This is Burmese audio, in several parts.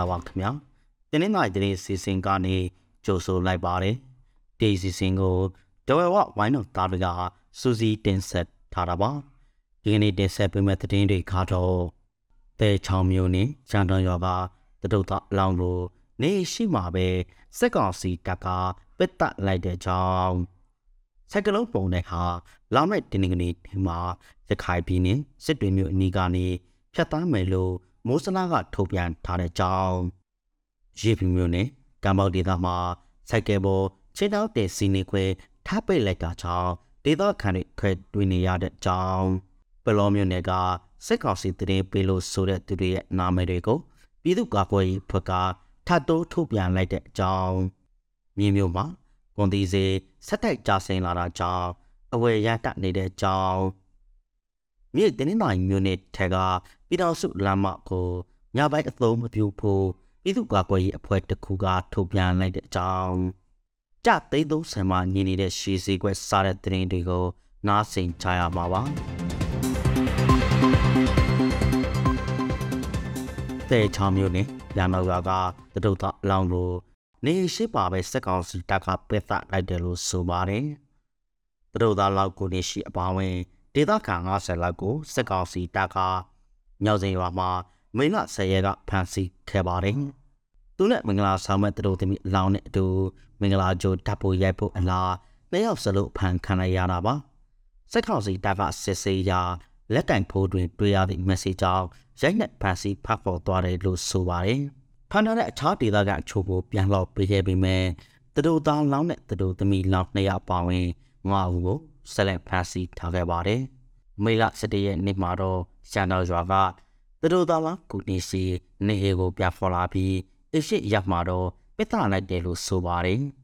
လာပါခင်ဗျာတင်းနေနိုင်တဲ့စီစဉ်ကနေကြိုဆိုလိုက်ပါတယ်ဒီစီစဉ်ကိုဒဝဲဝဝိုင်းတော်သားတွေကစူစီတင်ဆက်ထားတာပါဒီကနေ့တင်ဆက်ပေးမယ့်သတင်းတွေကတော့တဲချောင်းမျိုးနဲ့ရန်တော်ရွာကတတုတ်သားအလောင်းကိုနေရှိမှာပဲစက်ကောင်စီတပ်ကပစ်တက်လိုက်တဲ့ကြောင်းစက်ကလုံးပုံတဲ့ဟာလာမဲ့တင်းနေကနေဒီမှာရခိုင်ပြည်နယ်စစ်တွေမျိုးအနီးကနေဖြတ်သားမယ်လို့ မိုးစလာကထုတ်ပြန်ထားတဲ့ကြောင်းရေပြမျိုးနဲ့ကမ္ဘောဒေသမှာစိုက်ကယ်ပေါ်ချင်းတောက်တဲ့စီနေခွဲထားပိတ်လိုက်တာကြောင့်ဒေသခံတွေခွဲတွေ့နေရတဲ့ကြောင်းပလောမျိုးနယ်ကစစ်ကောင်စီတရင်ပေးလို့ဆိုတဲ့သူတွေရဲ့နာမည်တွေကိုပြည်သူ့ကာကွယ်ရေးဖွဲ့ကထပ်တိုးထုတ်ပြန်လိုက်တဲ့အကြောင်းမြေမျိုးမှာကွန်တီစီဆက်တိုက်ကြဆင်းလာတာကြောင့်အဝယ်ရတနေတဲ့ကြောင်း မြေတင်းနိုင်မျိုးနဲ့ထက်ကပြည်တော်စုလမ်းမကိုညပိုင်းအသုံးမပြုဖို့ပြည်သူ့ကာကွယ်ရေးအဖွဲ့တစ်ခုကထုတ်ပြန်လိုက်တဲ့အကြောင်းကြသိန်းသုံးဆယ်မှာညီနေတဲ့ရှေးစည်းကွက်စားတဲ့တင်းတွေကိုနားဆင်ကြရမှာပါတဲ့ချောင်းမျိုးနဲ့ရန်တော်ကတတုတ်သားအလောင်းကိုနေရှိပါပဲစက်ကောင်စီတပ်ကပစ်သလိုက်တယ်လို့ဆိုပါတယ်တတုတ်သားလောက်ကိုနေရှိအပါဝင် ဒေသခံ90လောက်ကိုစက်ကောင်စီတပ်ကမြောက်စင်ရွာမှာမိလဆယ်ရဲကဖမ်းဆီးခဲ့ပါတယ်။သူနဲ့မင်္ဂလာဆောင်မဲ့တို့သမီးအလောင်းနဲ့အတူမင်္ဂလာကြိုတပ်ဖို့ရိုက်ဖို့အလားနှစ်ယောက်စလုံးဖမ်းခံရရတာပါ။စက်ကောင်စီတပ်ကစစ်ဆေးရာလက်ကင်ဖိုးတွင်တွေ့ရသည့် message ကြောင့်ရိုက်နှက်ဖန်စီဖတ်ပေါ်သွားတယ်လို့ဆိုပါတယ်။ဖန်ထားတဲ့အခြားဒေသကအချို့ကိုပြန်လောက်ပေးခဲ့ပေမဲ့တတို့သားလောင်းနဲ့တတို့သမီးလောင်းနှစ်ယောက်ပါဝင်ငါ့ဦးကိုဆက်လက်ဖန်စီထားခဲ့ပါတယ်။မေလ17ရက်နေ့မှာတော့ရှန်တော်ရွာကတတို့သားလောင်းကုနေစီနေဟေကိုပြဖော်လာပြီးအရှိရပ်မှာတော့ပိတ်တလိုက်တယ်လို့ဆိုပါတယ်။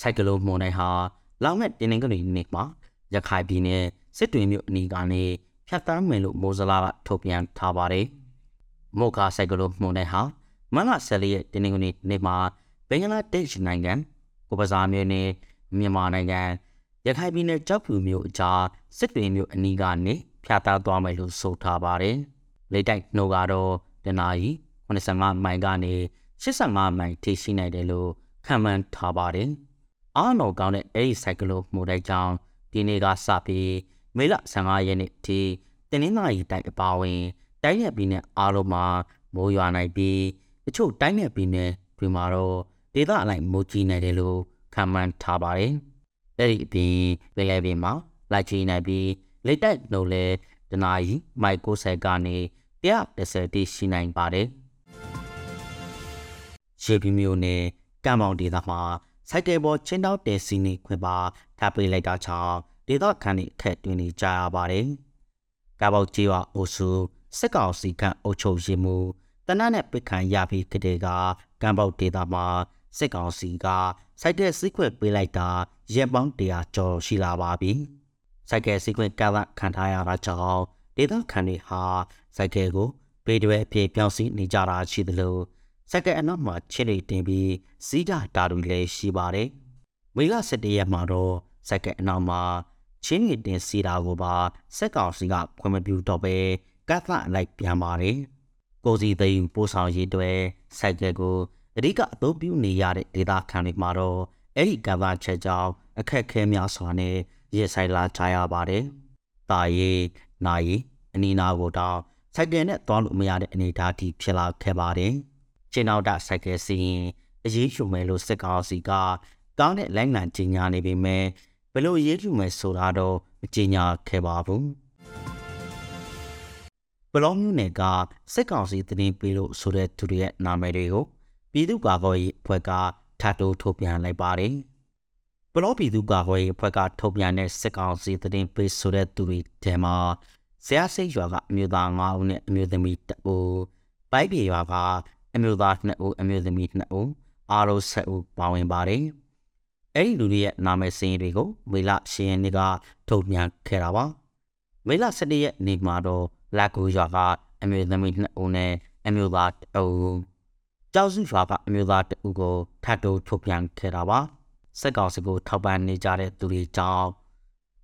စိုက်ကလုံးမွန်နိုင်ဟာလောင်းနဲ့တင်းတင်းကလေးနေမှာရခိုင်ပြည်နယ်စစ်တွေမြို့အနီးကနေဖြတ်တန်းမယ်လို့မိုးစလာကထုတ်ပြန်ထားပါတယ်။မိုကာဆိုင်ကလိုမှုန်တဲ့ဟာမနဆယ်လေးရဲ့တင်းနေကုန်နေ့မှာဘင်္ဂလားဒေ့ရှ်နိုင်ငံကိုပစားမြို့နယ် မြန်မာနိုင်ငံရခိုင်ပြည်နယ်ကြောက်ဖြူမြို့အကြားစစ်တွေမြို့အနီးကနေဖြတ်တန်းသွားမယ်လို့ဆိုထားပါတယ်။လေတိုက်နှုတ်ကတော့တနာရီ85မိုင်ကနေ85မိုင်ထိရှိနိုင်တယ်လို့ခန့်မှန်းထားပါတယ်။အားတော်ကောင်းတဲ့အဲဒီဆိုင်ကလိုမှုန်တဲ့ကြောင့်ဒီနေ့ကစပြီးမေလ15ရက်နေ့ထိတင်းနှင်းသားရီတိုက်အပါဝင်တိုင်းနယ်ပြည်နယ်အားလုံးမှာမိုးရွာနိုင်ပြီးတချို့တိုင်းနယ်ပြည်နယ်တွေမှာတော့ဒေသအလိုက်မိုးကြီးနိုင်တယ်လို့ ခန့်မှန်းထားပါတယ်။အဲဒီအပြင်ပြည်လဲပြည်မှာလိုက်ချီနိုင်ပြီးလက်တိုက်နှုတ်လဲတနာရီမိုက်90ကနေ130တိရှိနိုင်ပါတယ်။ရေပြည်မျိုးနဲ့ကံမောင်ဒေသမှာစိုက်ကယ်ပေါ်ချင်းတောက်တဲစီနေခွင့်ပါထပ်ပေးလိုက်တာကြောင့်ဒေသခံတွေအခက်တွင်နေကြရပါတယ်။ကာဘောက်ကြီးဝအိုစုစစ်ကောင်စီကအုပ်ချုပ်ရေးမှုတနတ်နဲ့ပိတ်ခံရပြီးကတဲ့ကကံပေါက်ဒေသမှာ စစ်ကောင်စီကစိုက်ကယ်စီးခွင့်ပေးလိုက်တာရက်ပေါင်း100ကျော်ရှိလာပါပြီ။စိုက်ကယ်စီးခွင့်ကလခံထားရတာကြောင့်ဒေသခံတွေဟာစိုက်ကယ်ကိုပေတွဲအဖြစ်ပြောင်းစီနေကြတာရှိသလိုစက်ကအနောက်မှာချစ်လေးတင်ပြီးစီးတာတာတွေလည်းရှိပါတယ်။မေလ17ရက်မှာတော့စက်ကအနောက်မှာချင်းရတင်စီတာကိုပါစက်ကောင်စီကခွင့်မပြုတော့ပဲကတ်သလိုက်ပြန်ပါတယ်။ကိုစီသိန်းပို့ဆောင်ရေးတွေစိုက်ကကို အဓိကအသုံးပြုနေရတဲ့ဒေသခံတွေမှာတော့အဲ့ဒီကတ်သချက်ကြောင့်အခက်ခဲများစွာနဲ့ရက်ဆိုင်လာကြရပါတယ်။တာရီနာရီအနီနာကိုတော့စိုက်ကယ်နဲ့သွားလို့မရတဲ့အနေအထားထိဖြစ်လာခဲ့ပါတယ်။ချင်းနောက်တာစိုက်ကယ်စီရင်အရေးယူမယ်လို့စစ်ကောင်စီကကောင်းတဲ့လိုင်းလံကြီးညာနေပေမဲ့ဘယ်လိုရေးယူမယ်ဆိုတာတော့မကြေညာခဲ့ပါဘူးဘလော့မျိုးနယ်ကစစ်ကောင်စီတင်ပေးလို့ဆိုတဲ့သူတွေရဲ့နာမည်တွေကို ပြည်သူ့ကာကွယ်ရေးအဖွဲ့ကထပ်တိုးထုတ်ပြန်လိုက်ပါတယ်ဘလော့ပြည်သူ့ကာကွယ်ရေးအဖွဲ့ကထုတ်ပြန်တဲ့စစ်ကောင်စီတင်ပေးဆိုတဲ့သူတွေထဲမှာဆရာစိတ်ရွာကအမျိုးသား9ဦးနဲ့အမျိုးသမီး2ဦးပိုက်ပြေရွာကအမျိုးသား2ဦးအမျိုးသမီး2ဦးအားလုံး7ဦးပါဝင်ပါတယ်အဲ့ဒီလူတွေရဲ့နာမည်စင်းတွေကိုမေလ10ရက်နေ့ကထုတ်ပြန်ခဲ့တာပါမေလ17ရက်နေ့မှာတော့လာကူရွာကအမျိုးသမီး2ဦးနဲ့အမျိုးသား2ဦး ကျောက်စုရွာကအမျိုးသား2ဦးကိုထပ်တိုးထုတ်ပြန်ခဲ့တာပါစက်ကောင်စီကိုထောက်ပံ့နေကြတဲ့သူတွေကြောင့်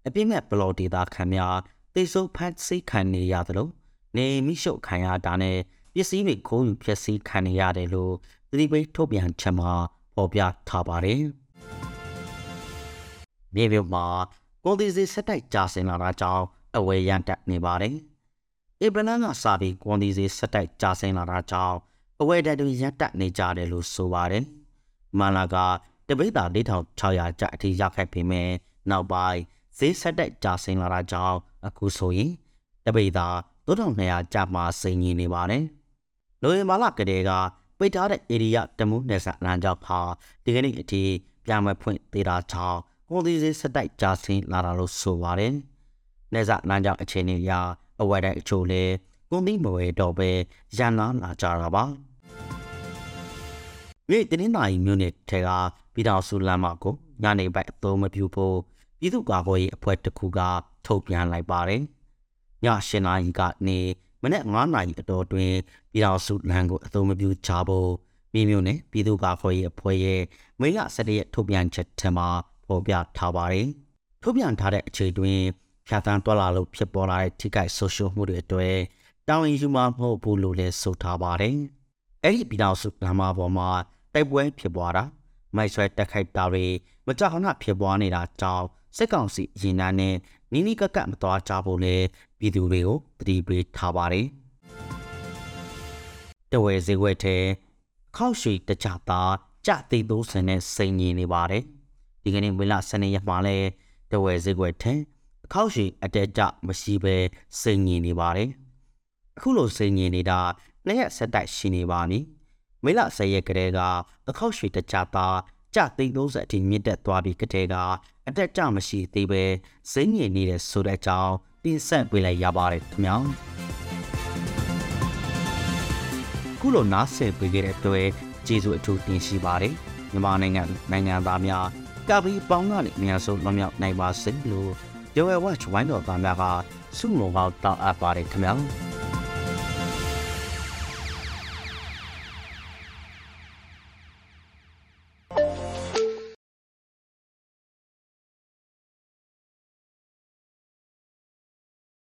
အပြစ်မဲ့ဘလော့ဒေတာခံများတိတ်ဆုပ်ဖတ်စိတ်ခံနေရသလိုနေမိရှုပ်ခံရတာနဲ့ပစ္စည်းတွေခိုးယူဖျက်ဆီးခံနေရတယ်လို့သတိပေးထုတ်ပြန်ချက်မှာဖော်ပြထားပါတယ်။မြေပြုတ်မှာကုန်သည်စီဆက်တိုက်ကြာစင်လာတာကြောင့်အဝယ်ရန်တက်နေပါတယ်။ဧပြီလကစပြီးကုန်သည်စီဆက်တိုက်ကြာစင်လာတာကြောင့် အဝယ်တက်တွေရန်တက်နေကြတယ်လို့ဆိုပါတယ်။မန္လာကတပိတ်တာ4600ကျပ်အထိရောက်ခဲ့ပေမဲ့နောက်ပိုင်းဈေးဆက်တိုက်ကြာစင်လာတာကြောင့်အခုဆိုရင်တပိတ်တာ3200ကျပ်မှစိန်ကြီးနေပါတယ်။လိုရင်မာလာကလေးကပိတ်ထားတဲ့ area တမှုနယ်ဆန်လမ်းကြောင်းဟာဒီကနေ့အထိပြန်မဖွင့်သေးတာကြောင့်ကုန်သည်စီစတိုက်ကြာဆင်းလာတာလို့ဆိုပါတယ်။နယ်ဆန်လမ်းကြောင်းအခြေအနေအရအဝယ်တဲ့အချို့လဲ ကုန်သည်မဝယ်တော့ပဲရန်လာလာကြတာပါ။မြေတင်းနိုင်မြို့နယ်ထဲကပြည်တော်စုလမ်းမကိုညနေပိုင်းအသုံးမပြုဖို့ပြည်သူ့ကာကွယ်ရေးအဖွဲ့တစ်ခုကထုတ်ပြန်လိုက်ပါတယ်။ည၈နာရီကနေမနေ့9နာရီအတော်တွင်ပြည်တော်စုလမ်းကိုအသုံးမပြုချဖို့ပြည်မြို့နယ်ပြည်သူ့ကာကွယ်ရေးအဖွဲ့ရဲ့မိလ17ရက်ထုတ်ပြန်ချက်ထမှာဖော်ပြထားပါတယ်။ထုတ်ပြန်ထားတဲ့အခြေတွင်ဖြတ်သန်းတွာလာလို့ဖြစ်ပေါ်လာတဲ့ထိခိုက်ဆိုရှယ်မှုတွေအတွက် တောင်းရင်ယူမှာမဟုတ်ဘူးလို့လည်းဆိုထားပါတယ်။အဲ့ဒီပြည်တော်စုလမ်းမပေါ်မှာတိုက်ပွဲဖြစ်ပွားတာမိုက်ဆွဲတက်ခိုက်တာတွေမကြောက်ခဏဖြစ်ပွားနေတာကြောင့်စစ်ကောင်စီရင်နာနဲ့နီးနီးကပ်ကပ်မတော်ကြဖို့လည်းပြည်သူတွေကိုတတိပေးထားပါတယ်။တဝဲဈေးဝက်ထဲခောက်ရွှေတကြတာကြသိသိုးစင်နဲ့စိန်ညီနေပါတယ်။ဒီကနေ့ဝေလ12ရက်မှာလဲတဝဲဈေးဝက်ထဲခောက်ရွှေအတက်ကြမရှိပဲစိန်ညီနေပါတယ်။ အခုလိုစိန်ညီနေတာနှစ်ရက်ဆက်တိုက်ရှိနေပါပြီ။မေလ10ရက်ကလေးကအခောက်ရွှေတကြတာကြသိန်း30အထိမြင့်တက်သွားပြီးကတဲ့ကအတက်ကြမရှိသေးပဲစိမ့်ငင်နေတဲ့ဆိုတဲ့အကြောင်းတင်ဆက်ပေးလိုက်ရပါတယ်ခင်ဗျာခုလိုနားဆင်ပေးခဲ့တဲ့အတွက်ကျေးဇူးအထူးတင်ရှိပါတယ်မြန်မာနိုင်ငံနိုင်ငံသားများကပီပေါင်းကနေအများဆုံးလွန်မြောက်နိုင်ပါစေလို့ Your Watch ဝိုင်းတော်သားများကဆုမွန်ကောင်းတောင်းအပ်ပါတယ်ခင်ဗျာ